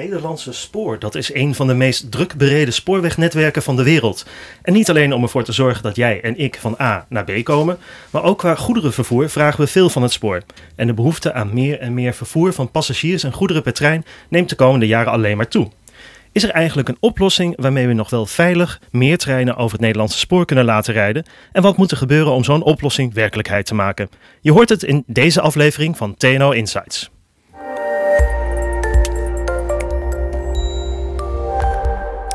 Nederlandse spoor, dat is een van de meest druk bereden spoorwegnetwerken van de wereld. En niet alleen om ervoor te zorgen dat jij en ik van A naar B komen, maar ook qua goederenvervoer vragen we veel van het spoor. En de behoefte aan meer en meer vervoer van passagiers en goederen per trein neemt de komende jaren alleen maar toe. Is er eigenlijk een oplossing waarmee we nog wel veilig meer treinen over het Nederlandse spoor kunnen laten rijden? En wat moet er gebeuren om zo'n oplossing werkelijkheid te maken? Je hoort het in deze aflevering van TNO Insights.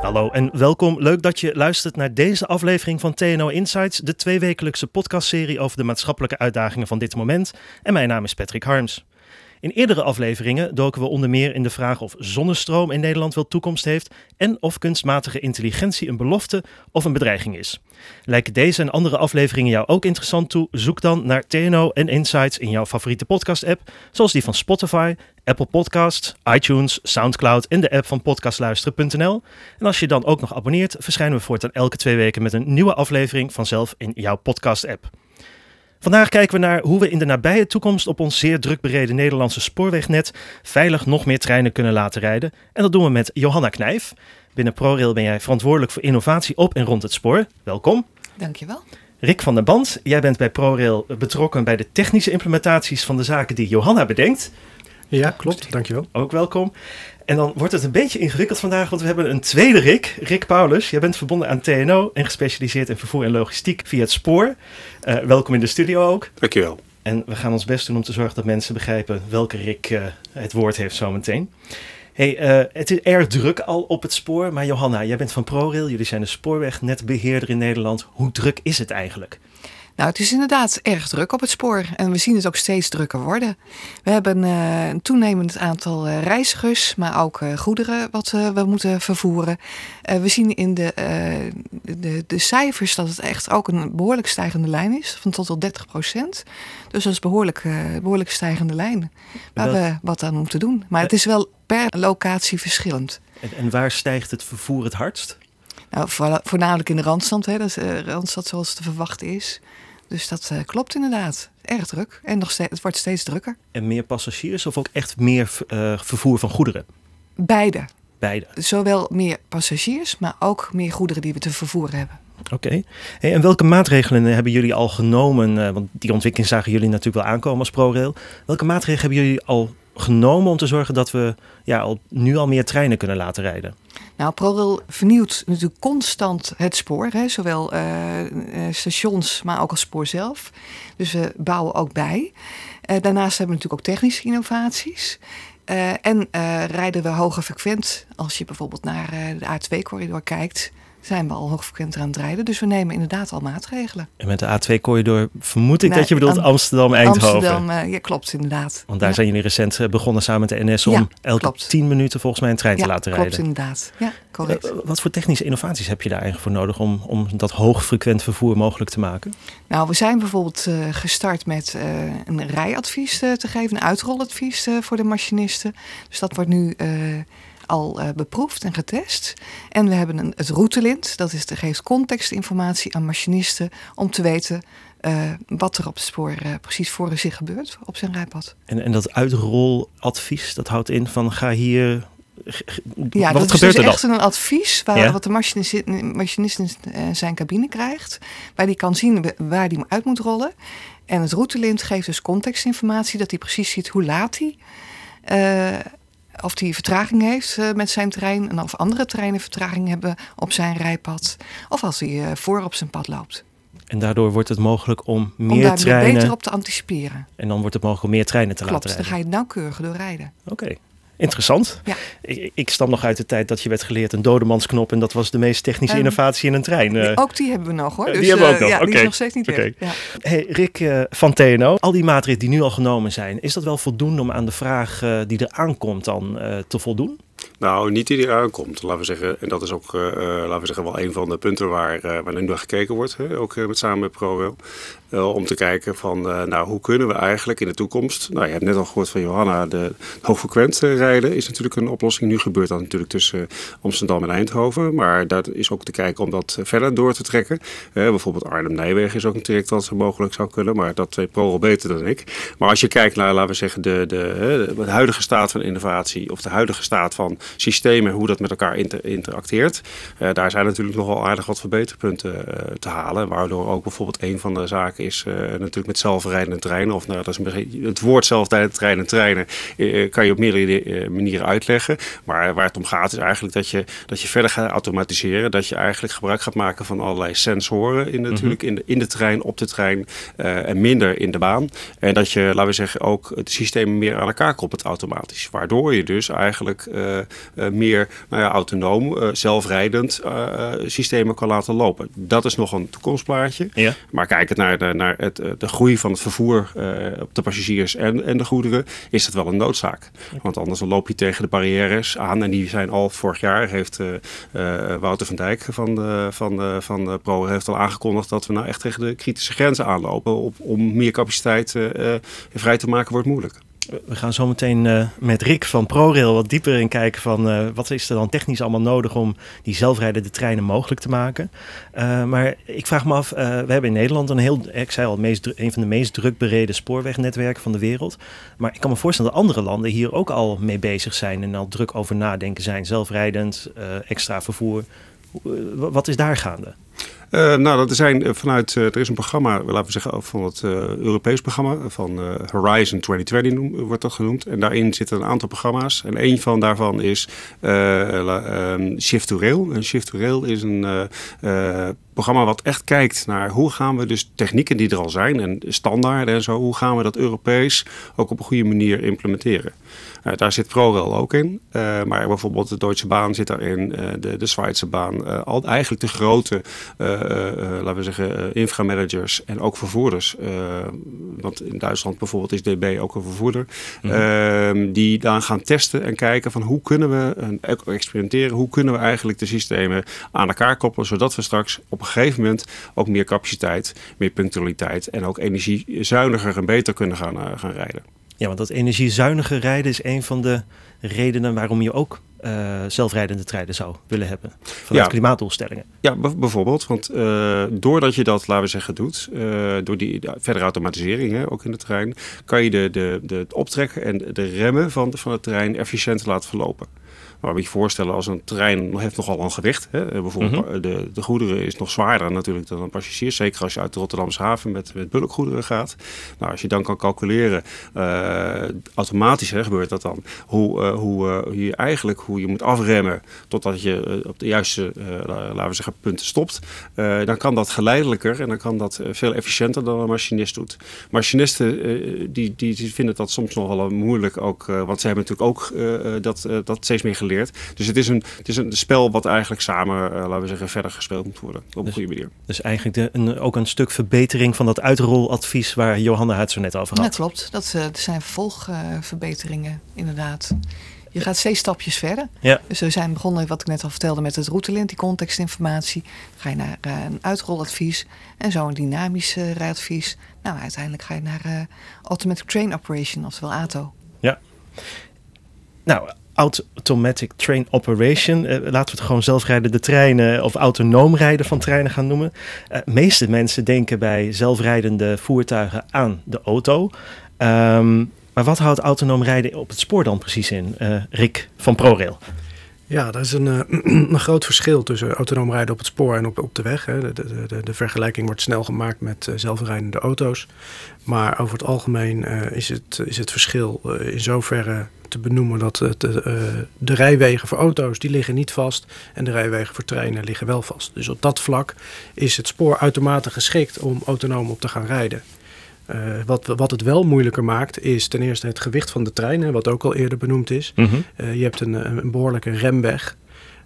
Hallo en welkom. Leuk dat je luistert naar deze aflevering van TNO Insights, de tweewekelijkse podcastserie over de maatschappelijke uitdagingen van dit moment. En mijn naam is Patrick Harms. In eerdere afleveringen doken we onder meer in de vraag of zonnestroom in Nederland wel toekomst heeft en of kunstmatige intelligentie een belofte of een bedreiging is. Lijken deze en andere afleveringen jou ook interessant toe? Zoek dan naar TNO en Insights in jouw favoriete podcast-app, zoals die van Spotify, Apple Podcasts, iTunes, Soundcloud en de app van podcastluisteren.nl. En als je dan ook nog abonneert, verschijnen we voortaan elke twee weken met een nieuwe aflevering vanzelf in jouw podcast-app. Vandaag kijken we naar hoe we in de nabije toekomst op ons zeer druk bereden Nederlandse spoorwegnet veilig nog meer treinen kunnen laten rijden. En dat doen we met Johanna Knijf. Binnen ProRail ben jij verantwoordelijk voor innovatie op en rond het spoor. Welkom. Dankjewel. Rick van der Band, jij bent bij ProRail betrokken bij de technische implementaties van de zaken die Johanna bedenkt. Ja, klopt. Dankjewel. Ook welkom. En dan wordt het een beetje ingewikkeld vandaag, want we hebben een tweede Rick, Rick Paulus. Jij bent verbonden aan TNO en gespecialiseerd in vervoer en logistiek via het spoor. Uh, welkom in de studio ook. Dankjewel. En we gaan ons best doen om te zorgen dat mensen begrijpen welke Rick uh, het woord heeft zometeen. Hey, uh, het is erg druk al op het spoor, maar Johanna, jij bent van ProRail. Jullie zijn de spoorwegnetbeheerder in Nederland. Hoe druk is het eigenlijk? Nou, het is inderdaad erg druk op het spoor en we zien het ook steeds drukker worden. We hebben uh, een toenemend aantal uh, reizigers, maar ook uh, goederen wat we moeten vervoeren. we zien in de, de, de, cijfers dat het echt ook een behoorlijk stijgende lijn is, van tot wel 30 procent. Dus dat is behoorlijk, behoorlijk stijgende lijn waar we wat aan moeten doen. Maar het is wel per locatie verschillend. En, en waar stijgt het vervoer het hardst? Nou, voornamelijk in de Randstad, hè, dat is uh, Randstad zoals te verwachten is. Dus dat uh, klopt inderdaad. Erg druk. En nog steeds, het wordt steeds drukker. En meer passagiers of ook echt meer uh, vervoer van goederen? Beide. Beide. Zowel meer passagiers, maar ook meer goederen die we te vervoeren hebben. Oké. Okay. Hey, en welke maatregelen hebben jullie al genomen? Uh, want die ontwikkeling zagen jullie natuurlijk wel aankomen als ProRail. Welke maatregelen hebben jullie al genomen om te zorgen dat we ja, al, nu al meer treinen kunnen laten rijden? Nou, ProRail vernieuwt natuurlijk constant het spoor, hè, zowel uh, stations, maar ook als spoor zelf. Dus we bouwen ook bij. Uh, daarnaast hebben we natuurlijk ook technische innovaties. En rijden we hoger frequent. Als je bijvoorbeeld naar de A2-corridor kijkt, zijn we al hoogfrequenter aan het rijden. Dus we nemen inderdaad al maatregelen. En met de A2-corridor vermoed ik nee, dat je bedoelt Amsterdam-Eindhoven. Amsterdam, uh, ja klopt inderdaad. Want daar ja. zijn jullie recent eh, begonnen samen met de NS om ja, elke klopt. 10 minuten volgens mij een trein te laten klopt rijden. inderdaad. Ja, correct. Uh, wat voor technische innovaties heb je daar eigenlijk voor nodig om, om dat hoogfrequent vervoer mogelijk te maken? Nou, we zijn bijvoorbeeld uh, gestart met een rijadvies te geven, een uitroladvies voor de machinisten. Dus dat wordt nu al uh, beproefd en getest. En we hebben een, het routelint, dat is, de, geeft contextinformatie aan machinisten om te weten uh, wat er op het spoor uh, precies voor zich gebeurt op zijn rijpad. En, en dat uitroladvies, dat houdt in van ga hier. Ja, wat dat gebeurt is dus er echt een advies waar, ja? wat de machinist, machinist in zijn cabine krijgt, waar die kan zien waar die uit moet rollen. En het routelint geeft dus contextinformatie, dat hij precies ziet hoe laat hij of hij vertraging heeft uh, met zijn trein en of andere treinen vertraging hebben op zijn rijpad. Of als hij uh, voor op zijn pad loopt. En daardoor wordt het mogelijk om meer om daar treinen... beter op te anticiperen. En dan wordt het mogelijk om meer treinen te Klopt, laten rijden. dan ga je nauwkeuriger doorrijden. Oké. Okay. Interessant. Ja. Ik, ik, stam nog uit de tijd dat je werd geleerd een dodemansknop en dat was de meest technische um, innovatie in een trein. Uh, ook die hebben we nog hoor. Uh, dus, die hebben we ook nog. Ja, okay. die is nog steeds niet okay. weg. Hey, Rick uh, van TNO, al die maatregelen die nu al genomen zijn, is dat wel voldoende om aan de vraag uh, die er aankomt dan uh, te voldoen? Nou, niet die eraan komt, laten we zeggen. En dat is ook, uh, laten we zeggen, wel een van de punten waar, uh, waar nu naar gekeken wordt. Hè? Ook met, samen met ProRail. om te kijken van, nou, hoe kunnen we eigenlijk in de toekomst... Nou, je hebt net al gehoord van Johanna, de hoogfrequent rijden is natuurlijk een oplossing. Nu gebeurt dat natuurlijk tussen Amsterdam en Eindhoven. Maar dat is ook te kijken om dat verder door te trekken. bijvoorbeeld Arnhem-Nijwegen is ook een traject dat mogelijk zou kunnen. Maar dat weet ProRail beter dan ik. Maar als je kijkt naar, laten we zeggen, de, de, de, de huidige staat van innovatie... of de huidige staat van van systemen, hoe dat met elkaar inter interacteert. daar zijn natuurlijk nog wel aardig wat verbeterpunten te halen. Waardoor ook bijvoorbeeld een van de zaken is natuurlijk met zelfrijdende treinen. Of nou, dat is het woord zelfrijdende treinen, treinen kan je op meerdere manieren uitleggen. Maar waar het om gaat is eigenlijk dat je, dat je verder gaat automatiseren. Dat je eigenlijk gebruik gaat maken van allerlei sensoren in, natuurlijk, mhm. in, de, in de trein, op de trein en minder in de baan. En dat je, laten we zeggen, ook het systeem meer aan elkaar koppelt automatisch. Waardoor je dus eigenlijk uh, meer nou ja, autonoom, uh, zelfrijdend systemen kan laten lopen. Dat is nog een toekomstplaatje. Ja. Maar kijkend naar, de, naar het, de groei van het vervoer op de passagiers en, en de goederen, is dat wel een noodzaak. Want anders dan loop je tegen de barrières aan. En die zijn al vorig jaar, heeft Wouter van Dijk van, van, van Pro heeft al aangekondigd dat we nou echt tegen de kritische grenzen aanlopen. Op, om meer capaciteit vrij te maken wordt moeilijk. We gaan zo meteen uh, met Rick van ProRail wat dieper in kijken van uh, wat is er dan technisch allemaal nodig om die zelfrijdende treinen mogelijk te maken. Uh, maar ik vraag me af, we hebben in Nederland een heel, ik zei al, meest, een van de meest druk bereden spoorwegnetwerken van de wereld. Maar ik kan me voorstellen dat andere landen hier ook al mee bezig zijn en al druk over nadenken zijn. Zelfrijdend, extra vervoer. Wat is daar gaande? Uh, nou, dat zijn eh, vanuit, uh, er is een programma, laten we zeggen, van het uh, Europees programma, van Horizon 2020 noem, wordt dat genoemd. En daarin zitten een aantal programma's. En een van daarvan is um, Shift to Rail. En Shift to Rail is een programma wat echt kijkt naar hoe gaan we dus technieken die er al zijn en standaarden en zo, hoe gaan we dat Europees ook op een goede manier implementeren. Daar zit ProRail ook in. Maar bijvoorbeeld de Deutsche Baan zit daarin, uh, de, de Zweedse baan. al, eigenlijk de grote, laten we zeggen, inframanagers en ook vervoerders. want in Duitsland bijvoorbeeld is DB ook een vervoerder. Mhm. Ehm, die dan gaan testen en kijken van hoe kunnen we, experimenteren, hoe kunnen we eigenlijk de systemen aan elkaar koppelen. Zodat we straks op een gegeven moment ook meer capaciteit, meer punctualiteit en ook energiezuiniger en beter kunnen gaan, gaan rijden. Ja, want dat energiezuinige rijden is een van de redenen waarom je ook uh, zelfrijdende treinen zou willen hebben. Vanuit klimaatdoelstellingen. Ja, bijvoorbeeld. Want uh, doordat je dat, laten we zeggen, doet, uh, door die verdere automatisering, hè, ook in de trein, kan je de, de, de, het optrekken en de remmen van, van de trein efficiënt laten verlopen. Maar moet je voorstellen, als een trein heeft nogal een gewicht. Hè? Eh, bijvoorbeeld mhm. de, de goederen is nog zwaarder natuurlijk dan een passagier. Zeker als je uit de Rotterdamse haven met, met bulkgoederen gaat. Nou, als je dan kan calculeren, uh, automatisch hè, gebeurt dat dan. Hoe, uh, hoe, uh, je eigenlijk hoe je moet afremmen totdat je op de juiste, laten we zeggen, punten stopt. dan kan dat geleidelijker en dan kan dat veel efficiënter dan een machinist doet. Machinisten die, die, die vinden dat soms nog wel moeilijk ook. want ze hebben natuurlijk ook dat, dat steeds meer geleerd dus het is een, het is een spel wat eigenlijk samen, uh, laten we zeggen, verder gespeeld moet worden. Op een dus, goede manier. Dus eigenlijk de, een, ook een stuk verbetering van dat uitroladvies waar Johanna het zo net over had. Dat klopt. Dat uh, zijn vervolgverbeteringen, inderdaad. Je gaat steeds stapjes verder. Ja. Dus we zijn begonnen, wat ik net al vertelde, met het routelint, die contextinformatie. ga je naar uh, een uitroladvies en zo een dynamisch uh, rijadvies. Nou, uiteindelijk ga je naar uh, Automatic Train Operation, oftewel ATO. Ja. Nou, Automatic Train Operation. Uh, laten we het gewoon zelfrijdende treinen of autonoom rijden van treinen gaan noemen. Uh, meeste mensen denken bij zelfrijdende voertuigen aan de auto. Um, maar wat houdt autonoom rijden op het spoor dan precies in? Uh, Rick van ProRail. Ja, dat is een, een groot verschil tussen autonoom rijden op het spoor en op, op de weg. De, de, de, de vergelijking wordt snel gemaakt met zelfrijdende auto's. Maar over het algemeen is, het, is het verschil in zoverre te benoemen dat de, uh, de rijwegen voor auto's die liggen niet vast en de rijwegen voor treinen liggen wel vast. Dus op dat vlak is het spoor uitermate geschikt om autonoom op te gaan rijden. Uh, wat, wat het wel moeilijker maakt, is ten eerste het gewicht van de trein, wat ook al eerder benoemd is. Mhm. Uh, je hebt een, een behoorlijke remweg.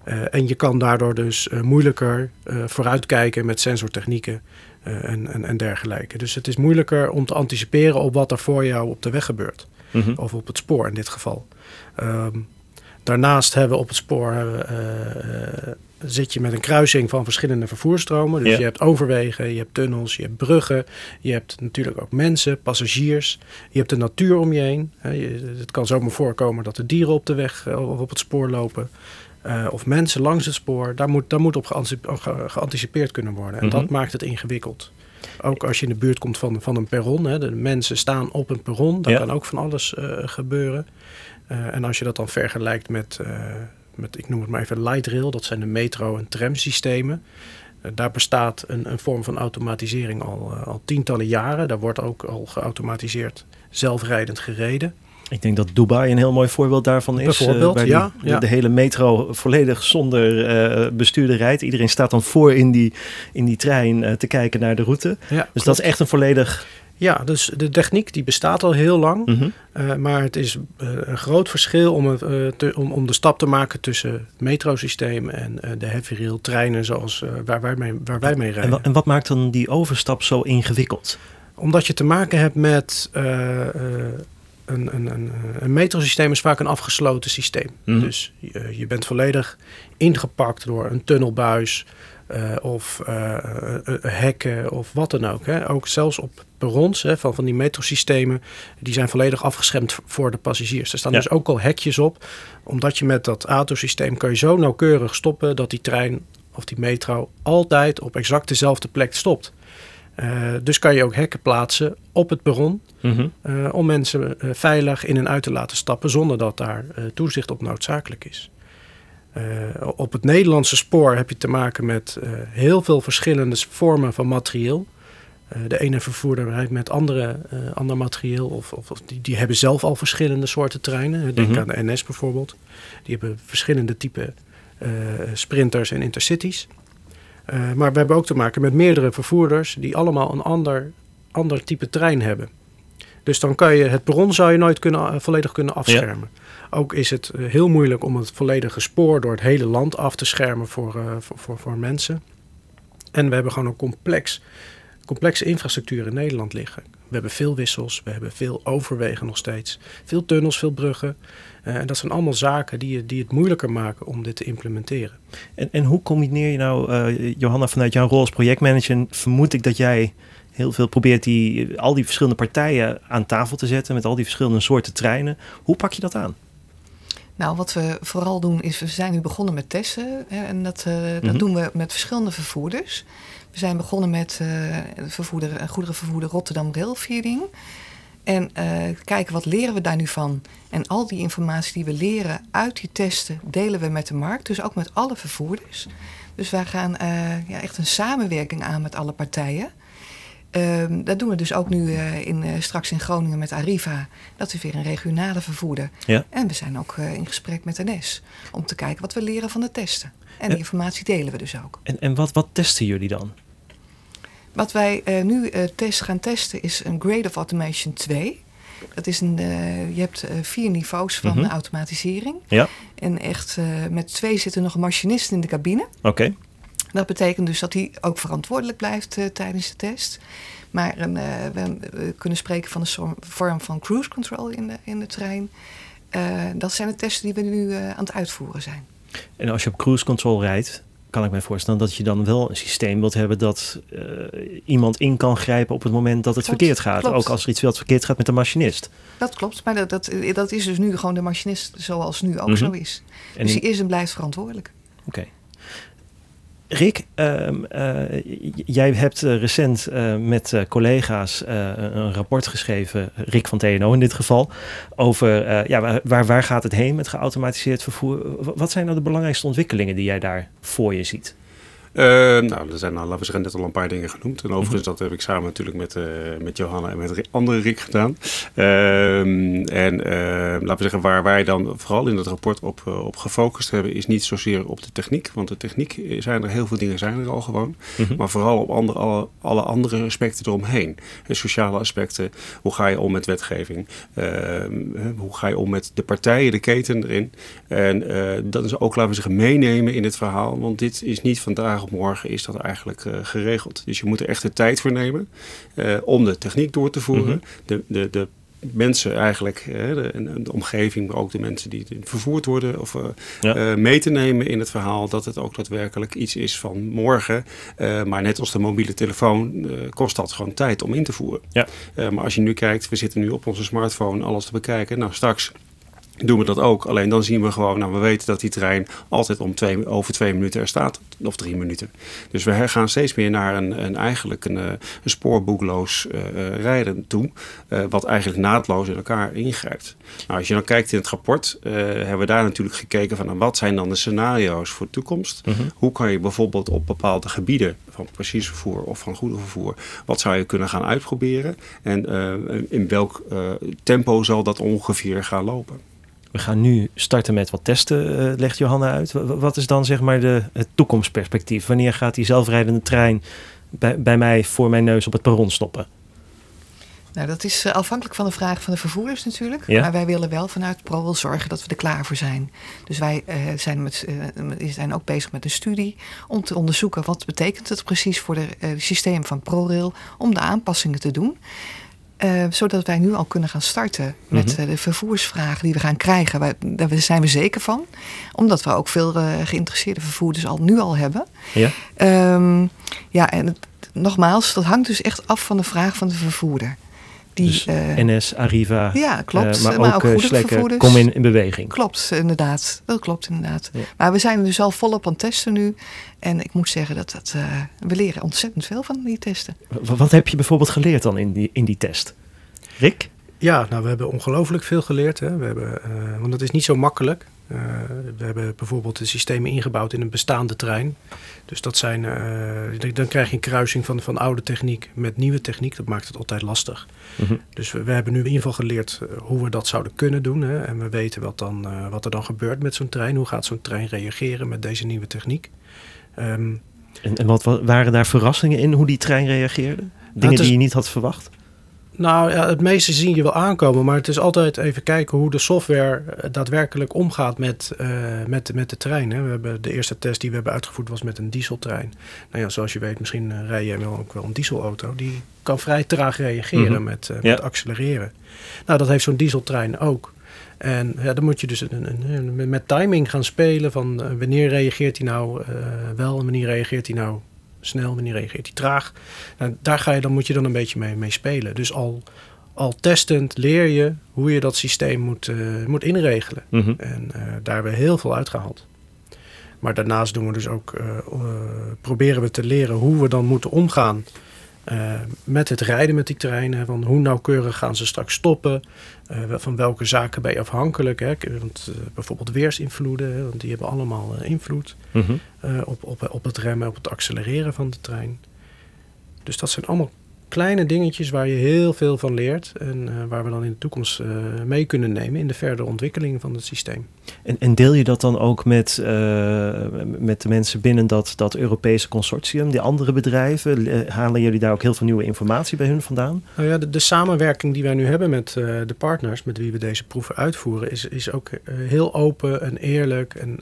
Uh, en je kan daardoor dus moeilijker vooruitkijken met sensortechnieken en, en, en dergelijke. Dus het is moeilijker om te anticiperen op wat er voor jou op de weg gebeurt. Mhm. Of op het spoor in dit geval. Um, daarnaast hebben we op het spoor uh, zit je met een kruising van verschillende vervoerstromen. Dus je hebt overwegen, je hebt tunnels, je hebt bruggen. Je hebt natuurlijk ook mensen, passagiers. Je hebt de natuur om je heen. het kan zomaar voorkomen dat er dieren op de weg of op het spoor lopen. Uh, of mensen langs het spoor. Daar moet, daar moet op geanticipeerd kunnen worden. En mhm. dat maakt het ingewikkeld. Ook als je in de buurt komt van, van een perron. Hè, de mensen staan op een perron. Daar kan ook van alles uh, gebeuren. en als je dat dan vergelijkt met, met, ik noem het maar even light rail, dat zijn de metro- en tramsystemen. daar bestaat een, een, vorm van automatisering al, al tientallen jaren. Daar wordt ook al geautomatiseerd zelfrijdend gereden. Ik denk dat Dubai een heel mooi voorbeeld daarvan is. Bijvoorbeeld, uh, ja, de, De, hele metro volledig zonder uh, bestuurder rijdt. Iedereen staat dan voor in die, in die trein uh, te kijken naar de route. Ja, dus klopt. dat is echt een volledig... Ja, dus de techniek die bestaat al heel lang. Mm -hmm. maar het is een groot verschil om, te, om, om de stap te maken tussen het metrosysteem en de heavy rail treinen zoals waar, wij mee, waar wij mee rijden. En, en wat maakt dan die overstap zo ingewikkeld? Omdat je te maken hebt met een, een, een, een metrosysteem is vaak een afgesloten systeem. Mm. Dus je, je, bent volledig ingepakt door een tunnelbuis uh, of uh, hekken of wat dan ook. Hè. Ook zelfs op perrons hè, van, van die metrosystemen, die zijn volledig afgeschermd voor de passagiers. Er staan ja. dus ook al hekjes op, omdat je met dat autosysteem kan je zo nauwkeurig stoppen dat die trein of die metro altijd op exact dezelfde plek stopt. Uh, dus kan je ook hekken plaatsen op het perron mm -hmm. uh, om mensen uh, veilig in en uit te laten stappen zonder dat daar toezicht op noodzakelijk is. op het Nederlandse spoor heb je te maken met heel veel verschillende vormen van materieel. de ene vervoerder rijdt met andere, ander materieel of, of, of die, die, hebben zelf al verschillende soorten treinen. Denk mm -hmm. aan de NS bijvoorbeeld. Die hebben verschillende type sprinters en intercities. Uh, maar we hebben ook te maken met meerdere vervoerders die allemaal een ander, ander type trein hebben. Dus dan kan je het perron zou je nooit kunnen, uh, volledig kunnen afschermen. Ja. Ook is het uh, heel moeilijk om het volledige spoor door het hele land af te schermen voor, voor, voor, voor, mensen. En we hebben gewoon een complex, complexe infrastructuur in Nederland liggen. We hebben veel wissels, we hebben veel overwegen nog steeds. Veel tunnels, veel bruggen. Uh, en dat zijn allemaal zaken die, die het moeilijker maken om dit te implementeren. En, en hoe combineer je nou, uh, Johanna, vanuit jouw rol als projectmanager, vermoed ik dat jij heel veel probeert die, al die verschillende partijen aan tafel te zetten met al die verschillende soorten treinen. Hoe pak je dat aan? Nou, wat we vooral doen is, we zijn nu begonnen met testen. Hè, en dat, uh, mm-hmm. dat doen we met verschillende vervoerders. We zijn begonnen met uh, vervoerder, goederenvervoerder Rotterdam Railfeeding. En uh, kijken wat leren we daar nu van. En al die informatie die we leren uit die testen delen we met de markt. Dus ook met alle vervoerders. Dus wij gaan ja, echt een samenwerking aan met alle partijen. Um, dat doen we dus ook nu uh, in, uh, straks in Groningen met Arriva. Dat is weer een regionale vervoerder. Ja. En we zijn ook uh, in gesprek met NS. Om te kijken wat we leren van de testen. En die informatie delen we dus ook. En, en wat, wat testen jullie dan? Wat wij uh, nu uh, test gaan testen is een Grade of Automation 2. Dat is een, uh, je hebt vier niveaus van mm -hmm. automatisering. Ja. En echt met twee zitten nog een machinist in de cabine. Oké. Okay. Dat betekent dus dat hij ook verantwoordelijk blijft tijdens de test. Maar een, we, we, kunnen spreken van een vorm van cruise control in de, in de trein. dat zijn de testen die we nu aan het uitvoeren zijn. En als je op cruise control rijdt, kan ik mij voorstellen dat je dan wel een systeem wilt hebben dat uh, iemand in kan grijpen op het moment dat het klopt, verkeerd gaat. Klopt. Ook als er iets wat verkeerd gaat met de machinist. Dat klopt, maar dat, dat, dat is dus nu gewoon de machinist zoals nu ook mm -hmm. zo is. En dus die is en blijft verantwoordelijk. Oké. Okay. Rick, uh, uh, jij hebt uh, recent met collega's een rapport geschreven, Rick van TNO in dit geval, over ja, waar, waar gaat het heen met geautomatiseerd vervoer? Wat zijn nou de belangrijkste ontwikkelingen die jij daar voor je ziet? Uh, nou, er zijn laten we zeggen, net al een paar dingen genoemd. En overigens, dat heb ik samen natuurlijk met, uh, met Johanna en met andere Rick gedaan. Uh, en laten we zeggen, waar wij dan vooral in het rapport op, op gefocust hebben, is niet zozeer op de techniek. Want de techniek zijn er heel veel dingen zijn er al gewoon. Mm -hmm. Maar vooral op andere, alle, alle andere aspecten eromheen. De sociale aspecten, hoe ga je om met wetgeving? Ehm, hoe ga je om met de partijen, de keten erin? En dat is ook, laten we zeggen, meenemen in het verhaal. Want dit is niet vandaag op morgen is dat eigenlijk uh, geregeld. Dus je moet er echt de tijd voor nemen uh, om de techniek door te voeren. Mm -hmm. de, de, de mensen eigenlijk, hè, de, de, omgeving, maar ook de mensen die vervoerd worden, of uh, ja. uh, mee te nemen in het verhaal dat het ook daadwerkelijk iets is van morgen. Uh, maar net als de mobiele telefoon kost dat gewoon tijd om in te voeren. Ja. maar als je nu kijkt, we zitten nu op onze smartphone alles te bekijken. Nou, straks doen we dat ook. Alleen dan zien we gewoon, nou we weten dat die trein altijd om twee, over twee minuten er staat. Of drie minuten. Dus we gaan steeds meer naar een, een eigenlijk een, een spoorboekloos rijden toe. wat eigenlijk naadloos in elkaar ingrijpt. Nou, als je dan kijkt in het rapport, hebben we daar natuurlijk gekeken van nou, wat zijn dan de scenario's voor de toekomst. Mhm. Hoe kan je bijvoorbeeld op bepaalde gebieden van precies vervoer of van goederenvervoer, wat zou je kunnen gaan uitproberen? En in welk tempo zal dat ongeveer gaan lopen? We gaan nu starten met wat testen, uh, legt Johanna uit. Wat is dan zeg maar de, het toekomstperspectief? Wanneer gaat die zelfrijdende trein bij, bij mij voor mijn neus op het perron stoppen? Nou, dat is uh, afhankelijk van de vraag van de vervoerders natuurlijk. Ja. Maar wij willen wel vanuit ProRail zorgen dat we er klaar voor zijn. Dus wij uh, zijn, met, uh, zijn ook bezig met een studie om te onderzoeken wat betekent het precies voor het systeem van ProRail om de aanpassingen te doen. Uh, zodat wij nu al kunnen gaan starten met mhm. de vervoersvragen die we gaan krijgen. Wij, daar zijn we zeker van. Omdat we ook veel uh, geïnteresseerde vervoerders al nu al hebben. Ja, um, ja en het, nogmaals, dat hangt dus echt af van de vraag van de vervoerder. Die, dus uh, NS, Arriva, ja, klopt, maar, maar, ook, ook Slekken, kom in, in beweging. Klopt, inderdaad. Dat klopt inderdaad. Ja. Maar we zijn dus al volop aan het testen nu. En ik moet zeggen dat, dat uh, we leren ontzettend veel van die testen. Wat heb je bijvoorbeeld geleerd dan in die, in die test? Rick? Ja, nou, we hebben ongelooflijk veel geleerd. Hè. We hebben, uh, want het is niet zo makkelijk. Uh, we hebben bijvoorbeeld de systemen ingebouwd in een bestaande trein. Dus dat zijn, uh, dan krijg je een kruising van, van oude techniek met nieuwe techniek. Dat maakt het altijd lastig. Mm -hmm. Dus we, we, hebben nu in ieder geval geleerd hoe we dat zouden kunnen doen. Hè. En we weten wat, dan, wat er dan gebeurt met zo'n trein. Hoe gaat zo'n trein reageren met deze nieuwe techniek? Um, en, en wat, waren daar verrassingen in hoe die trein reageerde? Dingen is, die je niet had verwacht? Nou ja, het meeste zien je wel aankomen, maar het is altijd even kijken hoe de software eh, daadwerkelijk omgaat met, uh, met, met de trein. Hè. We hebben de eerste test die we hebben uitgevoerd was met een dieseltrein. Nou ja, zoals je weet, misschien uh, rij je wel ook wel een dieselauto. Die kan vrij traag reageren mm -hmm. met, uh, ja. met accelereren. Nou, dat heeft zo'n dieseltrein ook. En ja, dan moet je dus een, een, een, met timing gaan spelen van wanneer reageert hij nou wel en wanneer reageert hij nou snel, wanneer reageert hij traag. Nou, daar ga je, dan moet je dan een beetje mee, mee spelen. Dus al, al testend leer je hoe je dat systeem moet, uh, moet inregelen. Mm -hmm. En daar hebben we heel veel uitgehaald. Maar daarnaast doen we dus ook, proberen we te leren hoe we dan moeten omgaan uh, met het rijden met die treinen. Van hoe nauwkeurig gaan ze straks stoppen? Uh, van welke zaken ben je afhankelijk? Hè? Want, uh, bijvoorbeeld weersinvloeden, want die hebben allemaal invloed mm -hmm. op, op, op het remmen, op het accelereren van de trein. Dus dat zijn allemaal kleine dingetjes waar je heel veel van leert en uh, waar we dan in de toekomst uh, mee kunnen nemen in de verdere ontwikkeling van het systeem. En, en deel je dat dan ook met, uh, met de mensen binnen dat, dat Europese consortium, die andere bedrijven? Halen jullie daar ook heel veel nieuwe informatie bij hun vandaan? Nou ja, de, de samenwerking die wij nu hebben met de partners met wie we deze proeven uitvoeren, is, is ook heel open en eerlijk en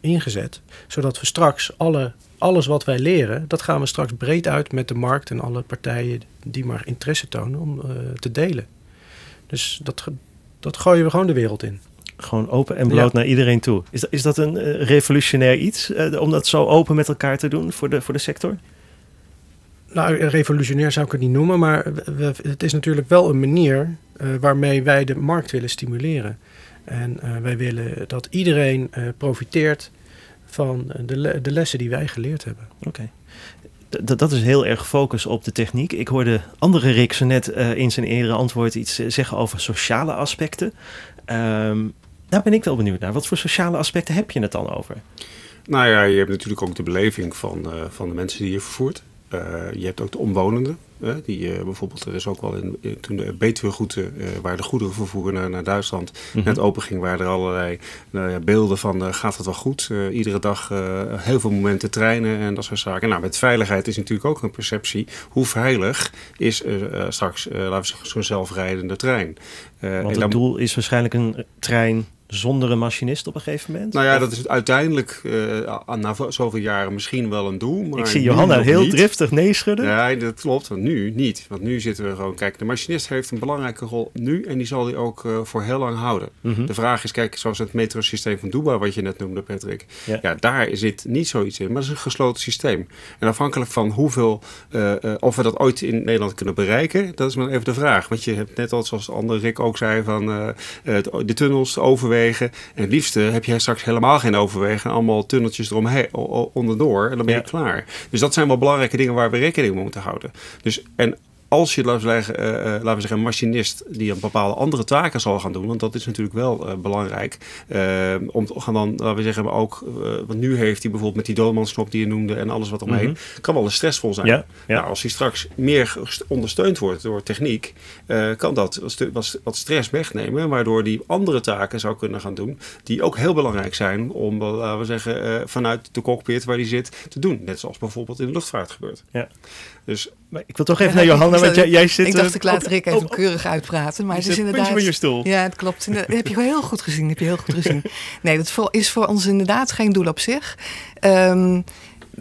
ingezet. Zodat we straks alle alles wat wij leren, dat gaan we straks breed uit met de markt en alle partijen die maar interesse tonen om uh, te delen. Dus dat, dat gooien we gewoon de wereld in. Gewoon open en bloot ja. naar iedereen toe. Is dat, is dat een uh, revolutionair iets uh, om dat zo open met elkaar te doen voor de, voor de sector? Nou, revolutionair zou ik het niet noemen, maar we, het is natuurlijk wel een manier waarmee wij de markt willen stimuleren. En wij willen dat iedereen profiteert van de, de lessen die wij geleerd hebben. Oké. Okay. Dat is heel erg gefocust op de techniek. Ik hoorde andere Rick zo net uh, in zijn eerdere antwoord iets zeggen over sociale aspecten. Um, daar ben ik wel benieuwd naar. Wat voor sociale aspecten heb je het dan over? Nou ja, je hebt natuurlijk ook de beleving van, uh, van de mensen die je vervoert. je hebt ook de omwonenden. Die, uh, bijvoorbeeld, er is ook wel in, in toen de Betuweroute, uh, waar de goederenvervoer naar, naar Duitsland mm -hmm. net open ging, waren er allerlei nou ja, beelden van uh, gaat het wel goed? iedere dag heel veel momenten treinen en dat soort zaken. Nou, met veiligheid is natuurlijk ook een perceptie. Hoe veilig is straks, laten we zeggen, zo'n zelfrijdende trein? Want het doel is waarschijnlijk een trein zonder een machinist op een gegeven moment? Nou ja, Of- dat is uiteindelijk uh, na zoveel jaren misschien wel een doel. Maar Ik zie Johanna heel niet. driftig nee schudden. Ja, dat klopt. Want nu niet. Want nu zitten we gewoon... Kijk, de machinist heeft een belangrijke rol nu en die zal die ook uh, voor heel lang houden. Mhm. De vraag is, kijk, zoals het metrosysteem van Dubai, wat je net noemde, Patrick. Ja. Ja. daar zit niet zoiets in, maar het is een gesloten systeem. En afhankelijk van hoeveel, uh, uh, of we dat ooit in Nederland kunnen bereiken, dat is maar even de vraag. Want je hebt net al, zoals de andere Rick ook zei, van de tunnels, de overwegen. En het liefste heb jij straks helemaal geen overwegen. Allemaal tunneltjes eromheen, onderdoor. En dan ben je Ja. klaar. Dus dat zijn wel belangrijke dingen waar we rekening mee moeten houden. Dus, en als je, laten we, zeggen, uh, uh, laten we zeggen, een machinist die een bepaalde andere taken zal gaan doen, want dat is natuurlijk wel uh, belangrijk, om te gaan dan, laten we zeggen, ook, want nu heeft hij bijvoorbeeld met die doodmansknop die je noemde en alles wat omheen, mm -hmm. kan wel eens stressvol zijn. Ja, ja. Nou, als hij straks meer ondersteund wordt door techniek, kan dat wat, wat stress wegnemen, waardoor die andere taken zou kunnen gaan doen, die ook heel belangrijk zijn om, laten we zeggen, vanuit de cockpit waar hij zit, te doen. Net zoals bijvoorbeeld in de luchtvaart gebeurt. Ja. Dus maar ik wil toch even naar Johanna, want jij, jij zit... Ik dacht, ik laat Rick even keurig uitpraten. Maar het is inderdaad... van je stoel. Ja, het klopt. Dat heb je heel goed gezien. Heb je heel goed gezien. Nee, dat is voor ons inderdaad geen doel op zich. Ehm,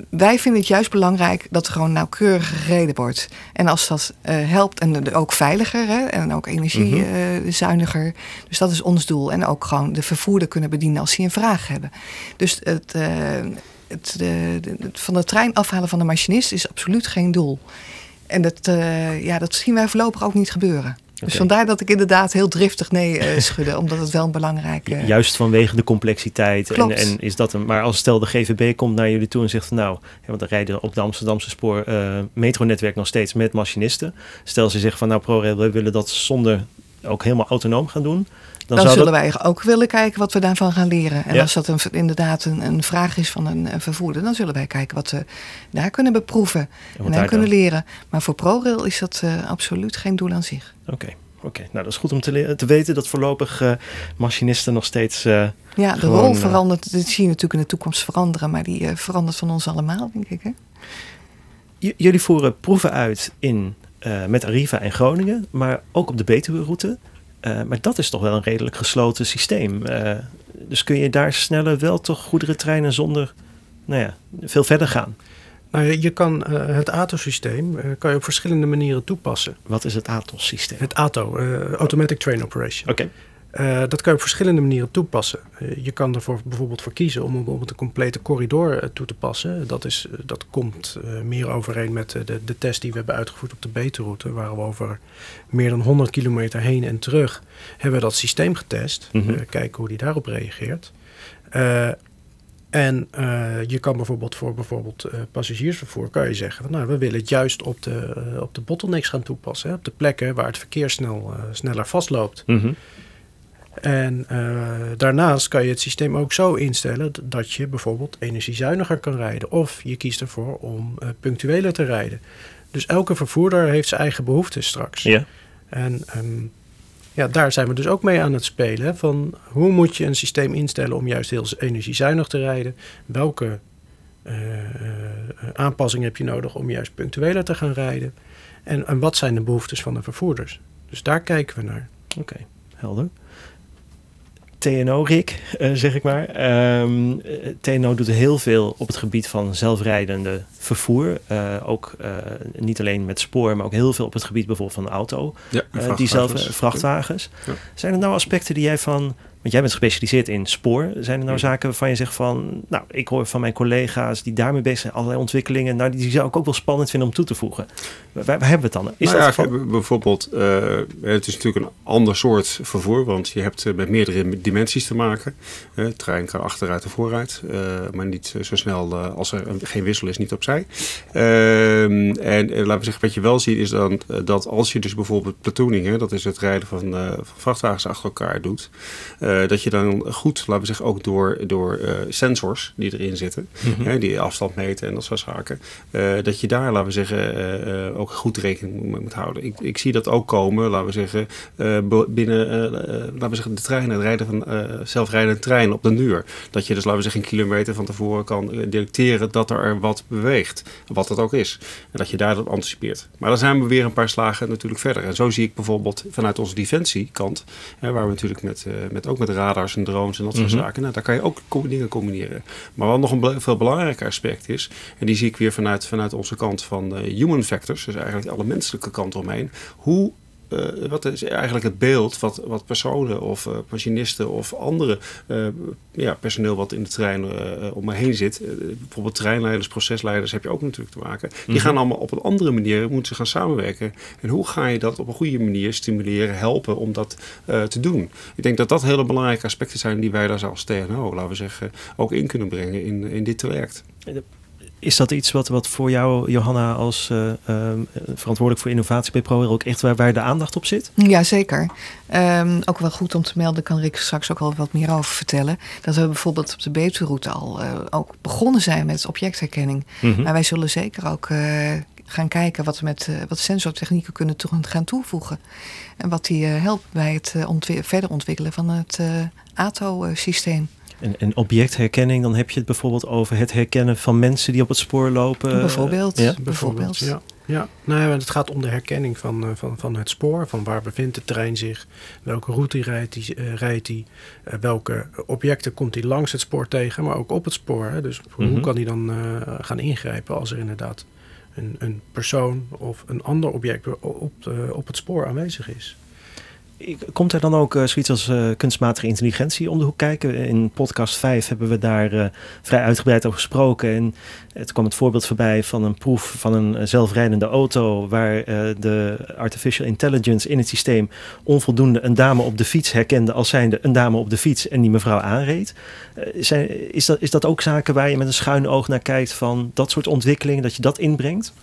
wij vinden het juist belangrijk dat er gewoon nauwkeurig gereden wordt. En als dat eh, helpt, en ook veiliger hè, en ook energiezuiniger. dus dat is ons doel. En ook gewoon de vervoerder kunnen bedienen als die een vraag hebben. Dus het, eh, het, de, van de trein afhalen van de machinist is absoluut geen doel. En dat, eh, ja, dat zien wij voorlopig ook niet gebeuren. Dus vandaar dat ik inderdaad heel driftig nee eh, schudde, omdat het wel een belangrijke. Juist vanwege de complexiteit. En, Klopt. en is dat een, maar als stel de GVB komt naar jullie toe en zegt van nou, ja, want dan rijden op de Amsterdamse spoor eh, metronetwerk nog steeds met machinisten. Stel ze zeggen van nou ProRail, we willen dat zonder ook helemaal autonoom gaan doen. Dan, zullen dat, wij ook willen kijken wat we daarvan gaan leren. En Ja. als dat een, inderdaad een, een vraag is van een, een vervoerder, dan zullen wij kijken wat we daar kunnen beproeven en daar kunnen dan- leren. Maar voor ProRail is dat eh, absoluut geen doel aan zich. Oké, oké. nou dat is goed om te, weten dat voorlopig eh, machinisten nog steeds... eh, Ja, de Gewoon, rol verandert, dit zie je natuurlijk in de toekomst veranderen, maar die verandert van ons allemaal, denk ik. Hè? Jullie voeren proeven uit in, met Arriva en Groningen, maar ook op de Betuwe-route. Eh, maar dat is toch wel een redelijk gesloten systeem. Eh, dus kun je daar sneller wel toch goederentreinen zonder nou ja, veel verder gaan. Nou, je- kan eh, het ATO-systeem kan je op verschillende manieren toepassen. Wat is het ATOS-systeem? Het ATO, Automatic Train Operation. Oké, Eh, dat kan je op verschillende manieren toepassen. Eh, je kan ervoor bijvoorbeeld voor kiezen om bijvoorbeeld een complete corridor eh, toe te passen. Dat, is, dat komt meer overeen met de, de test die we hebben uitgevoerd op de beterroute. Waar we over meer dan 100 kilometer heen en terug hebben we dat systeem getest. Mhm. Kijken hoe die daarop reageert. En je kan bijvoorbeeld voor bijvoorbeeld passagiersvervoer kan je zeggen van nou we willen het juist op de, op de bottlenecks gaan toepassen. Hè, op de plekken waar het verkeer snel, sneller vastloopt. Mhm. En eh, daarnaast kan je het systeem ook zo instellen dat je bijvoorbeeld energiezuiniger kan rijden. Of je kiest ervoor om eh, punctueler te rijden. Dus elke vervoerder heeft zijn eigen behoeftes straks. ja. En ehm, ja, daar zijn we dus ook mee aan het spelen. Van hoe moet je een systeem instellen om juist heel energiezuinig te rijden? Welke eh, aanpassingen heb je nodig om juist punctueler te gaan rijden? En, en wat zijn de behoeftes van de vervoerders? Dus daar kijken we naar. Oké, helder. TNO, Rick, eh, zeg ik maar. Ehm, eh, TNO doet heel veel op het gebied van zelfrijdende vervoer. Eh, ook niet alleen met spoor, maar ook heel veel op het gebied bijvoorbeeld van auto. Ja, die zelf vrachtwagens. Ja. Zijn er nou aspecten die jij van, want jij bent gespecialiseerd in spoor, zijn er nou Ja. zaken waarvan je zegt van, nou, ik hoor van mijn collega's die daarmee bezig zijn, allerlei ontwikkelingen, nou, die zou ik ook wel spannend vinden om toe te voegen. Waar, waar hebben we het dan? Is nou dat ja, bijvoorbeeld, eh, het is natuurlijk een ander soort vervoer, want je hebt eh, met meerdere dimensies te maken. Eh, de trein kan achteruit en vooruit, maar niet zo snel als er een- geen wissel is, niet opzij. Ehm, en eh, laten we zeggen, wat je wel ziet is dan dat als je dus bijvoorbeeld platooning, hè, dat is het rijden van, van vrachtwagens achter elkaar doet, dat je dan goed, laten we zeggen, ook door, door sensors die erin zitten, Mhm. hè, die afstand meten en dat soort zaken. dat je daar, laten we zeggen, ook goed rekening mee moet houden. Ik, ik zie dat ook komen, laten we zeggen, eh, binnen, eh, eh, laten we zeggen, de treinen, het rijden van zelfrijdende trein op de duur. Dat je dus, laten we zeggen, een kilometer van tevoren kan detecteren dat er wat beweegt. Wat dat ook is. En dat je daarop anticipeert. Maar dan zijn we weer een paar slagen natuurlijk verder. En zo zie ik bijvoorbeeld vanuit onze defensiekant, hè, waar we natuurlijk met, met, ook met radars en drones en dat soort Mhm. zaken. Nou, daar kan je ook dingen combineren. Maar wat nog een veel belangrijker aspect is, en die zie ik weer vanuit, vanuit onze kant van human factors, dus eigenlijk alle menselijke kant omheen. Hoe eh, wat is eigenlijk het beeld wat, wat personen of eh, machinisten of andere eh, ja, personeel wat in de trein eh, om me heen zit, bijvoorbeeld treinleiders, procesleiders heb je ook natuurlijk te maken. Die Mhm. gaan allemaal op een andere manier, moeten ze gaan samenwerken. En hoe ga je dat op een goede manier stimuleren, helpen om dat eh, te doen? Ik denk dat dat hele belangrijke aspecten zijn die wij daar als TNO, laten we zeggen, ook in kunnen brengen in, in dit traject. Is dat iets wat, wat voor jou, Johanna, als eh, ehm, verantwoordelijk voor innovatie bij ProRail ook echt waar, waar de aandacht op zit? Ja, zeker. Ehm, ook wel goed om te melden, kan Rick straks ook al wat meer over vertellen. Dat we bijvoorbeeld op de Betuweroute al eh, ook begonnen zijn met objectherkenning. Mhm. Maar wij zullen zeker ook eh, gaan kijken wat we met wat sensortechnieken kunnen gaan toevoegen. En wat die helpt bij het ontwi- verder ontwikkelen van het ATO-systeem. En, en objectherkenning, dan heb je het bijvoorbeeld over het herkennen van mensen die op het spoor lopen. bijvoorbeeld. ja? bijvoorbeeld. Ja, ja. Nou ja, het gaat om de herkenning van, eh, van, van het spoor. Van waar bevindt de trein zich? Welke route rijdt die? eh, rijdt die eh, welke objecten komt hij langs het spoor tegen? Maar ook op het spoor. Hè? Dus Mhm. hoe kan hij dan gaan ingrijpen als er inderdaad een, een persoon of een ander object op, de- op het spoor aanwezig is? Komt er dan ook eh, zoiets als eh, kunstmatige intelligentie om de hoek kijken? In podcast 5 hebben we daar eh, vrij uitgebreid over gesproken. En het kwam het voorbeeld voorbij van een proef van een zelfrijdende auto... waar de artificial intelligence in het systeem onvoldoende een dame op de fiets herkende... als zijnde een dame op de fiets en die mevrouw aanreed. Is, dat, is dat ook zaken waar je met een schuin oog naar kijkt van dat soort ontwikkelingen... dat je dat inbrengt?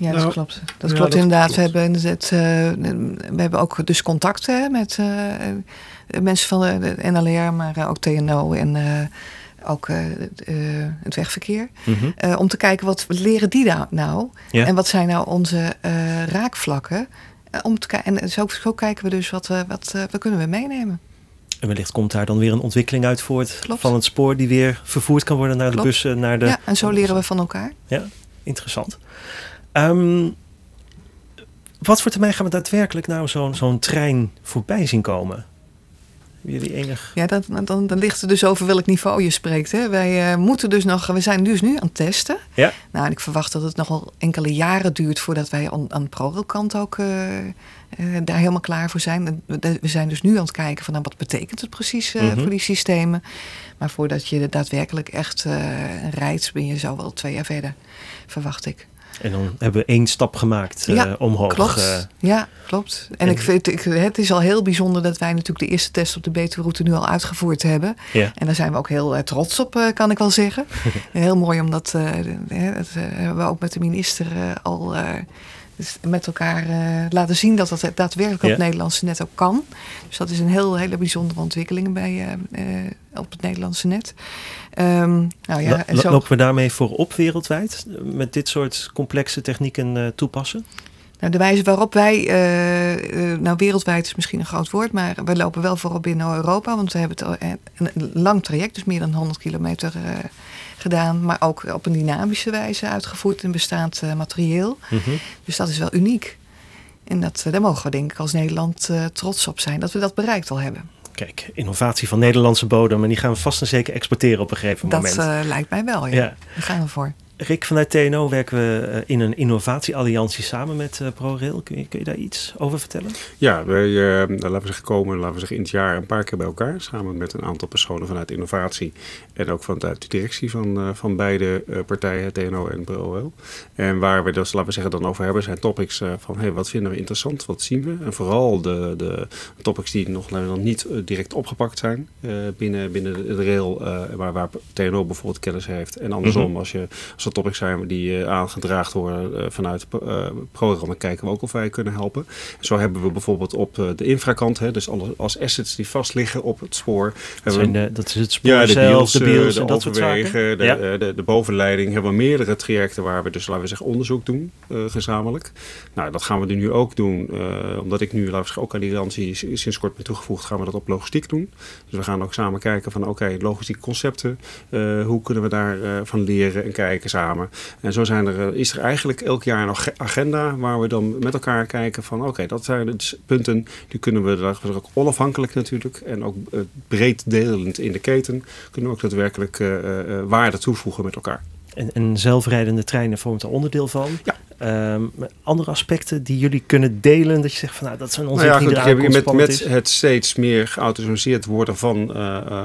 Ja, dat klopt. Dat ja, klopt dat inderdaad. klopt. We hebben, inderdaad, eh, we hebben ook dus contacten hè, met eh, eh, mensen van de, de NLR, maar ook TNO en ook het wegverkeer. Eh, om te kijken wat leren die nou, nou Ja. en wat zijn nou onze raakvlakken. Om te en zo, zo kijken we dus wat, we wat, wat kunnen we meenemen. En wellicht komt daar dan weer een ontwikkeling uit voort Klopt. van het spoor die weer vervoerd kan worden naar de bussen, naar de. ja, en zo leren we van elkaar. Interessant. Ehm, wat voor termijn gaan we daadwerkelijk nou zo'n zo'n trein voorbij zien komen? Jullie enig. Ja, dat, dan, dan ligt er dus over welk niveau je spreekt. Hè. Wij eh, moeten dus nog, we zijn dus nu aan het testen. Ja. Nou, en ik verwacht dat het nog wel enkele jaren duurt voordat wij aan, aan de ProRail-kant ook eh, eh, daar helemaal klaar voor zijn. We- zijn dus nu aan het kijken van nou, wat betekent het precies Mhm. voor die systemen. Maar voordat je daadwerkelijk echt rijdt, ben je zo wel twee jaar verder, verwacht ik. En dan hebben we één stap gemaakt eh, omhoog. Klopt. eh. ja, klopt. En, en- ik vind, ik, het is al heel bijzonder dat wij natuurlijk de eerste test op de Betuwe-route nu al uitgevoerd hebben. ja. En daar zijn we ook heel eh, trots op, kan ik wel zeggen. heel mooi omdat hè, dat hebben we ook met de minister al dus met elkaar eh, laten zien dat dat daadwerkelijk op het Nederlandse net ook kan. Dus dat is een heel, hele bijzondere ontwikkeling bij, eh, eh, op het Nederlandse net. Ehm, nou ja, zo, Lopen we daarmee voorop wereldwijd? Met dit soort complexe technieken toepassen? nou, de wijze waarop wij, nou wereldwijd is misschien een groot woord, maar we lopen wel voorop binnen Europa. Want we hebben het een, lang traject, dus meer dan 100 kilometer gedaan. Maar ook op een dynamische wijze uitgevoerd in bestaand eh, materieel. Mhm. Dus dat is wel uniek. En dat, eh, daar mogen we denk ik als Nederland eh, trots op zijn dat we dat bereikt al hebben. Kijk, innovatie van Nederlandse bodem. En die gaan we vast en zeker exporteren op een gegeven Dat moment. eh, lijkt mij wel, ja. ja. Daar gaan we voor. Rick, vanuit TNO werken we eh, in een innovatiealliantie samen met eh, ProRail. Kun je, kun je daar iets over vertellen? Ja, wij eh, laten we zeggen, komen laten we zeggen, in het jaar een paar keer bij elkaar. Samen met een aantal personen vanuit innovatie. En ook vanuit de directie van, van beide partijen, TNO en ProRail. En waar we dus, laten we zeggen, dan over hebben, zijn topics van hey, wat vinden we interessant, wat zien we. En vooral de, de topics die nog, dan niet direct opgepakt zijn binnen, binnen de rail. waar, waar TNO bijvoorbeeld kennis heeft. En andersom, Mhm. als, je, als topics zijn die eh, aangedraagd worden eh, vanuit eh ProRail, dan kijken we ook of wij kunnen helpen. Zo hebben we bijvoorbeeld op eh, de infrakant, hè, dus alle, als assets die vast liggen op het spoor. Zijn we- de, dat is het spoor ja, de zelf, de eh, beels de en dat soort zaken. overwegen, de, Ja. eh, de, de bovenleiding hebben we meerdere trajecten waar we dus, laten we zeggen, onderzoek doen, eh, gezamenlijk. Nou, dat gaan we nu ook doen, eh, omdat ik nu, laten we zeggen, ook aan die garantie sinds kort ben toegevoegd, gaan we dat op logistiek doen. Dus we gaan ook samen kijken van, oké, logistieke concepten, eh, hoe kunnen we daar eh, van leren en kijken En zo zijn er, is er eigenlijk elk jaar een agenda waar we dan met elkaar kijken van oké, dat zijn dus punten die kunnen we daar ook onafhankelijk natuurlijk en ook breed delend in de keten kunnen we ook daadwerkelijk waarde toevoegen met elkaar. En, en zelfrijdende treinen vormt er onderdeel van. Ja. Ehm, andere aspecten die jullie kunnen delen, dat je zegt van nou, dat zijn onze nou ja, goed, met, met het steeds meer geautomatiseerd worden van, uh,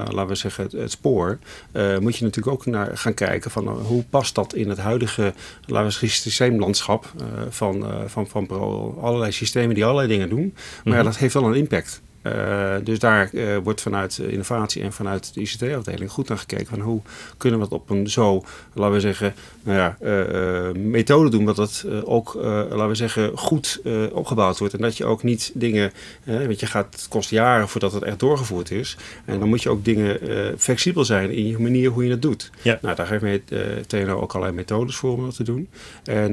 laten we zeggen, het, spoor, uh, moet je natuurlijk ook naar gaan kijken van hoe past dat in het huidige, laten we zeggen, systeemlandschap van, van, van Pro. Allerlei systemen die allerlei dingen doen, maar ja, mhm. dat heeft wel een impact. Uh, dus daar uh, wordt vanuit innovatie en vanuit de ICT-afdeling goed naar gekeken van hoe kunnen we dat op een zo, laten we zeggen, nou ja, uh, methode doen, dat dat ook, laten we zeggen, goed opgebouwd wordt. En dat je ook niet dingen, want je gaat, het kost jaren voordat het echt doorgevoerd is. En dan moet je ook dingen flexibel zijn in je manier hoe je dat doet. Ja. Nou, daar geeft TNO ook allerlei methodes voor om dat te doen. En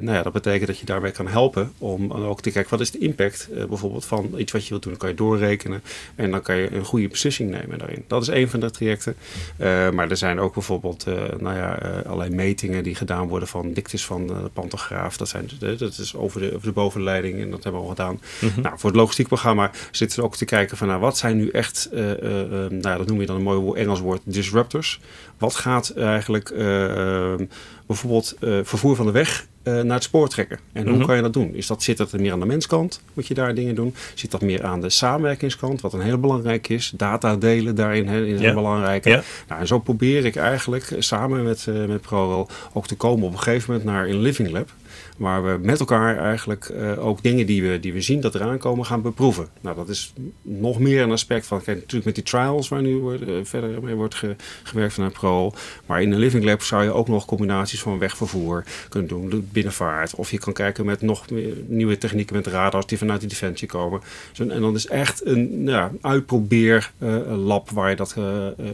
nou ja, dat betekent dat je daarbij kan helpen om ook te kijken, wat is de impact bijvoorbeeld van iets wat je wilt doen kan je doorrekenen en dan kan je een goede beslissing nemen daarin. Dat is een van de trajecten. Uh, maar er zijn ook bijvoorbeeld uh, nou ja, uh, allerlei metingen die gedaan worden van dictus van de pantograaf. Dat, zijn, dat is over de, over de bovenleiding en dat hebben we al gedaan. Mhm. nou, voor het logistiekprogramma zitten we ook te kijken van nou, wat zijn nu echt, nou, dat noem je dan een mooi Engels woord, disruptors. Wat gaat eigenlijk bijvoorbeeld vervoer van de weg uh, naar het spoor trekken. En hoe mhm. kan je dat doen? Is dat, zit dat er meer aan de menskant? Moet je daar dingen doen? Zit dat meer aan de samenwerkingskant? Wat een heel belangrijk is. Data delen daarin hè, is heel belangrijk. Ja. Nou, en zo probeer ik eigenlijk samen met, uh, met ProRail ook te komen op een gegeven moment naar een Living Lab. Waar we met elkaar eigenlijk uh, ook dingen die we, die we zien dat eraan komen gaan beproeven. Nou, dat is nog meer een aspect van, kijk, natuurlijk met die trials waar nu wordt, uh, verder mee wordt ge, gewerkt vanuit Pro. Maar in een living lab zou je ook nog combinaties van wegvervoer kunnen doen, binnenvaart. Of je kan kijken met nog meer nieuwe technieken met radars die vanuit de defensie komen. En dan is echt een ja, uitprobeer uh, lab waar je dat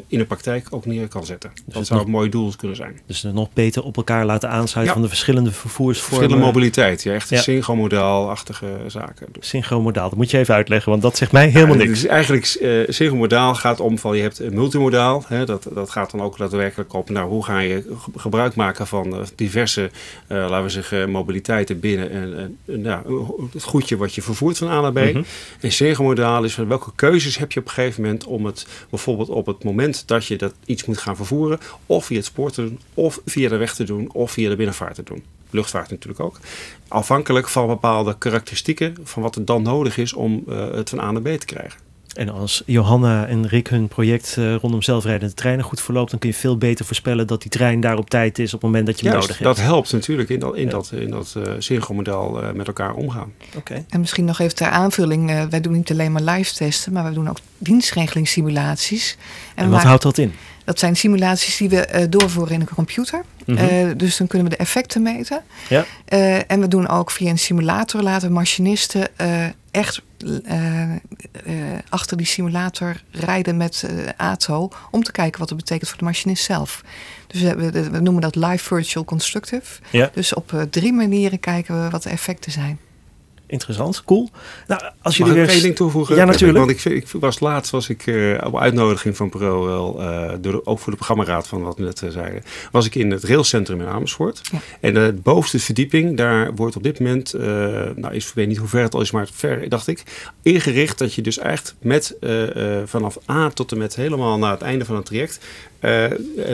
in de praktijk ook neer kan zetten. Dus dat zou nog, een mooi doel kunnen zijn. Dus nog beter op elkaar laten aansluiten van de verschillende vervoersvormen mobiliteit. Ja, echt ja. synchromodaal-achtige zaken. Synchromodaal, dat moet je even uitleggen, want dat zegt mij helemaal niks. Dus eigenlijk, uh, synchromodaal gaat om van, je hebt multimodaal. Hè, dat, dat gaat dan ook daadwerkelijk op, nou, hoe ga je gebruik maken van uh, diverse, uh, laten we zeggen, mobiliteiten binnen en, en nou, het goedje wat je vervoert van A naar B. Mm -hmm. En synchromodaal is van welke keuzes heb je op een gegeven moment om het bijvoorbeeld op het moment dat je dat iets moet gaan vervoeren, of via het spoor te doen, of via de weg te doen, of via de binnenvaart te doen luchtvaart natuurlijk ook. Afhankelijk van bepaalde karakteristieken van wat er dan nodig is om uh, het van A naar B te krijgen. En als Johanna en Rick hun project uh, rondom zelfrijdende treinen goed verloopt, dan kun je veel beter voorspellen dat die trein daar op tijd is op het moment dat je hem nodig hebt. Dat helpt natuurlijk in dat, in dat, in dat uh, synchromodel uh, met elkaar omgaan. Oké. En misschien nog even ter aanvulling: wij doen niet alleen maar live testen, maar we doen ook dienstregelingssimulaties. En, en wat houdt dat in? Dat zijn simulaties die we uh, doorvoeren in een computer. Mm -hmm. dus dan kunnen we de effecten meten. Ja. Uh, en we doen ook via een simulator laten machinisten echt achter die simulator rijden met ATO. Om te kijken wat het betekent voor de machinist zelf. Dus we, we noemen dat live virtual constructive. Ja. Dus op drie manieren kijken we wat de effecten zijn interessant, cool. Nou, als jullie Mag ik weer... één ding toevoegen? Ja, natuurlijk. Want ik, ik was laatst was ik uh, op uitnodiging van ProRail, uh, door ook voor de programmaraad van wat we net uh, zeiden, was ik in het railcentrum in Amersfoort. Ja. En de bovenste verdieping, daar wordt op dit moment, nou ik weet niet hoe ver het al is, maar ver dacht ik, ingericht dat je dus echt met vanaf A tot en met helemaal naar het einde van het traject uh,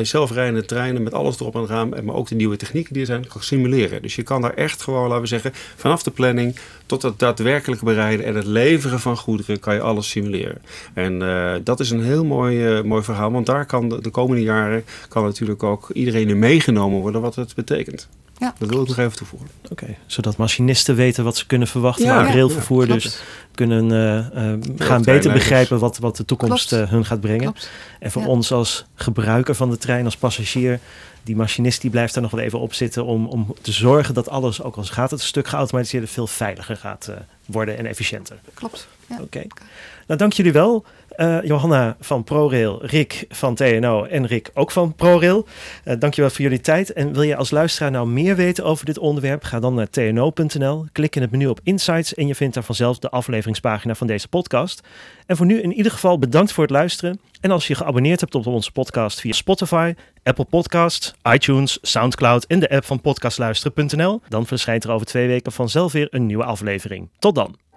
zelfrijdende treinen met alles erop en eraan, maar ook de nieuwe technieken die er zijn, kan simuleren. Dus je kan daar echt gewoon, laten we zeggen, vanaf de planning tot het daadwerkelijk bereiden en het leveren van goederen, kan je alles simuleren. En uh, dat is een heel mooi, mooi verhaal, want daar kan de, de, komende jaren kan natuurlijk ook iedereen in meegenomen worden wat het betekent. Ja. Dat wil ik nog even toevoegen. Oké, zodat machinisten weten wat ze kunnen verwachten, ja, maar railvervoer ja, dus kunnen uh, gaan beter begrijpen wat, wat de toekomst uh, hun gaat brengen. Klopt. En voor ons als gebruiker van de trein, als passagier, die machinist die blijft daar nog wel even op zitten om, om te zorgen dat alles, ook als gaat het een stuk geautomatiseerd, veel veiliger gaat worden en efficiënter. Klopt. Oké. Okay. Nou, dank jullie wel. Uh, Johanna van ProRail, Rick van TNO en Rick ook van ProRail. Uh, dankjewel voor jullie tijd. En wil je als luisteraar nou meer weten over dit onderwerp? Ga dan naar tno.nl, klik in het menu op Insights en je vindt daar vanzelf de afleveringspagina van deze podcast. En voor nu in ieder geval bedankt voor het luisteren En als je geabonneerd hebt op onze podcast via Spotify, Apple Podcasts, iTunes, Soundcloud en de app van podcastluisteren.nl, dan verschijnt er over twee weken vanzelf weer een nieuwe aflevering. Tot dan!